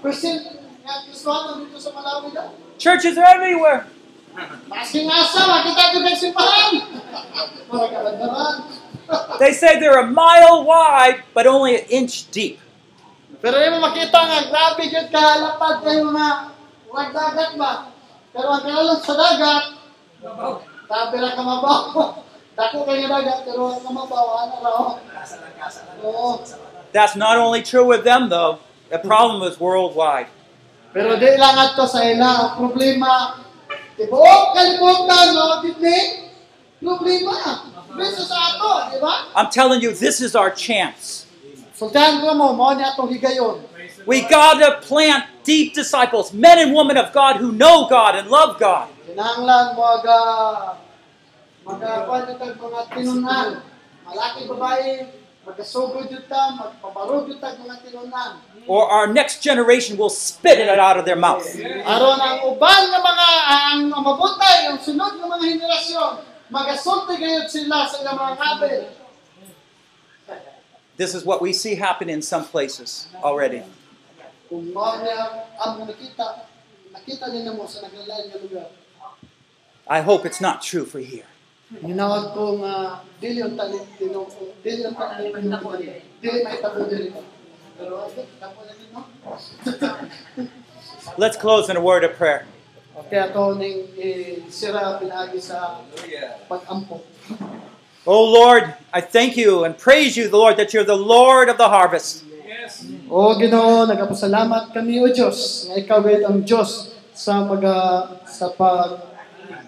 percent nga Kristiyano dito sa Malawi daw. Churches are everywhere. Masking asa, makita ko ng simbahan. Para kalandaran. They say they're a mile wide, but only an inch deep. Pero yung makita nga, grabe yun kahalapad kayo mga wagdagat ba? Pero ang kanalang sa dagat, sabi lang kamabaw. Dako kayo dagat, pero kamabaw, ano raw? That's not only true with them, though. The problem is worldwide. Pero di lang ato sa ila ang problema. Tibuok kalibutan, no? Dili? Problema. Bisa sa ato, di ba? I'm telling you, this is our chance. Sultan ko mo, mo niya itong higayon. We got to plant deep disciples, men and women of God who know God and love God. Mo aga mga kwan mga tinunan. Malaki babae, magasugod yun ta, magpabarog yun ta mga tinunan. Or our next generation will spit it out of their mouth. Aron ang uban nga mga ang mabutay, ang sunod nga mga henerasyon, magasulti gayud sila sa ilang mga kabel. This is what we see happen in some places already. Kung mao niya ang nakita, nakita niya mo sa naglalayang nga lugar. I hope it's not true for here. Ginawag ko nga dili yung talent tino dili yung talent tino dili may tabo dili pero ay tabo na din no? Let's close in a word of prayer. kaya to ning sira pinagi sa pag-ampo. Oh Lord, I thank you and praise you, the Lord, that you're the Lord of the harvest. o Ginoo nagapasalamat kami o Dios nga ikaw gayud ang Dios sa pag ah, sa pag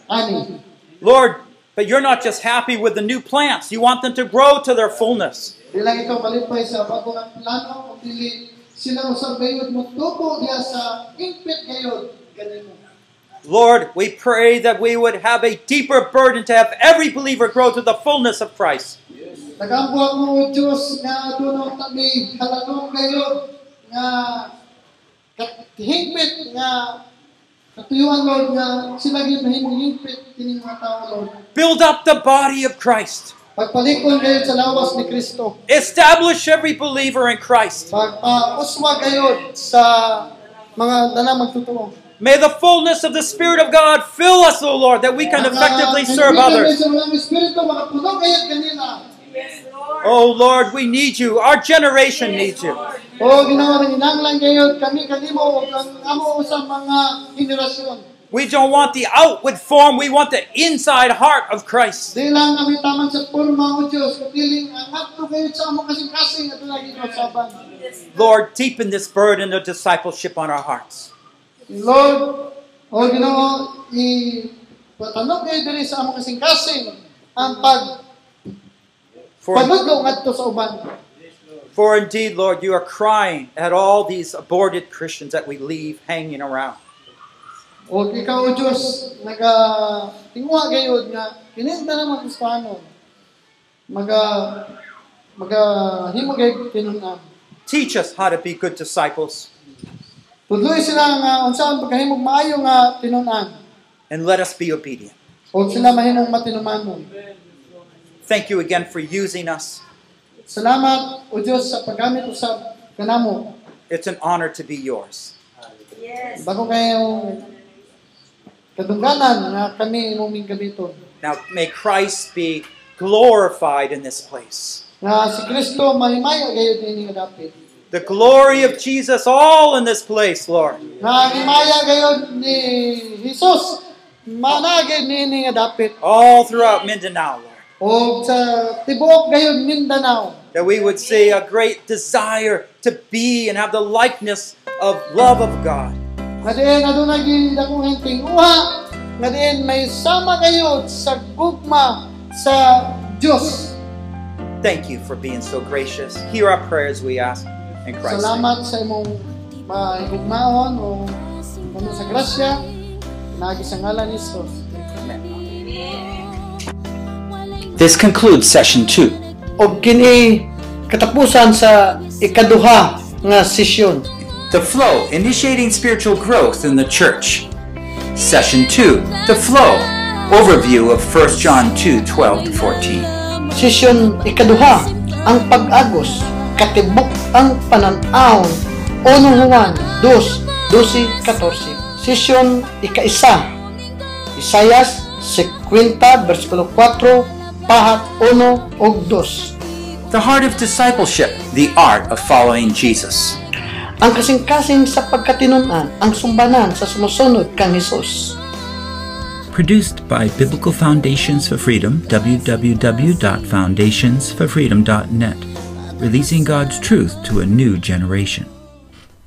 ani Lord, but you're not just happy with the new plants. You want them to grow to their fullness. Di lang ikaw malipay sa bagong ang plano kundi sila usab gayud mo tubo diya sa impit gayud ganin mo Lord, we pray that we would have a deeper burden to have every believer grow to the fullness of Christ. Nagambuhat Build up the body of Christ. Pagpalikon kayo sa lawas ni Kristo. Establish every believer in Christ. Pagpauswa kayo sa mga danang magtutuo. May the fullness of the Spirit of God fill us, O Lord, that we can effectively serve others. Sa mga Espiritu, makapuno kayo kanila. Oh Lord, we need you. Our generation needs you. O oh, ginawa ng inanglan kayo, kami kanimo, ang amo sa mga henerasyon. We don't want the outward form, we want the inside heart of Christ. Di lang kami taman sa porma o Diyos, katiling ang ato kayo sa among kasing-kasing at lagi kasaban. Lord, deepen this burden of discipleship on our hearts. Lord, oh, o Ginoo, i patanong kayo diri sa among kasing-kasing ang pag For, padudlo ngadto sa uban. for indeed, Lord, you are crying at all these aborted Christians that we leave hanging around. O ikaw o Diyos, naga tingwa gayud nga kininta naman Kristiyano. Maga maga himo gay. Teach us how to be good disciples sila nga unsaon pagkahimog maayo nga tinun-an. and let us be obedient. O sila mahimong matinumanon. Thank you again for using us. Salamat o Diyos sa paggamit usab kanamo. It's an honor to be yours. Yes. Bago kayo kadungganan nga kami imong gamiton. Now, may Christ be glorified in this place. Nga si Kristo mahimaya gayud ini nga dapit. The glory of Jesus all in this place, Lord. Nga himaya gayud ni Jesus managid ni nga dapit. All throughout Mindanao, Lord. O sa tibuok gayud Mindanao. That we would see a great desire to be and have the likeness of love of God. Nga diin adunay gid dakong hinting uha. Nga diin may sama gayud sa gugma sa Dios. Thank you for being so gracious. Hear our prayers, we ask in Christ's name. Salamat sa imong mahigugmaon o ano sa grasya. Nagi sa ngalan ni Jesus. This concludes session 2. O kini katapusan sa ikaduha nga sesyon. The Flow Initiating Spiritual Growth in the Church. Session 2. The Flow Overview of 1 John 2 12 to 14. Sesyon ikaduha, ang pag-agos, katibok ang pananaon, Uno Juan 2, 12, 14. Sesyon ikaisa, Isayas 50, versikulo 4, pahat 1 ug 2. The Heart of Discipleship, the art of following Jesus. Ang kasing-kasing sa pagkatinunan, ang sumbanan sa sumusunod kang Hesus. Produced by Biblical Foundations for Freedom, www.foundationsforfreedom.net, releasing God's truth to a new generation.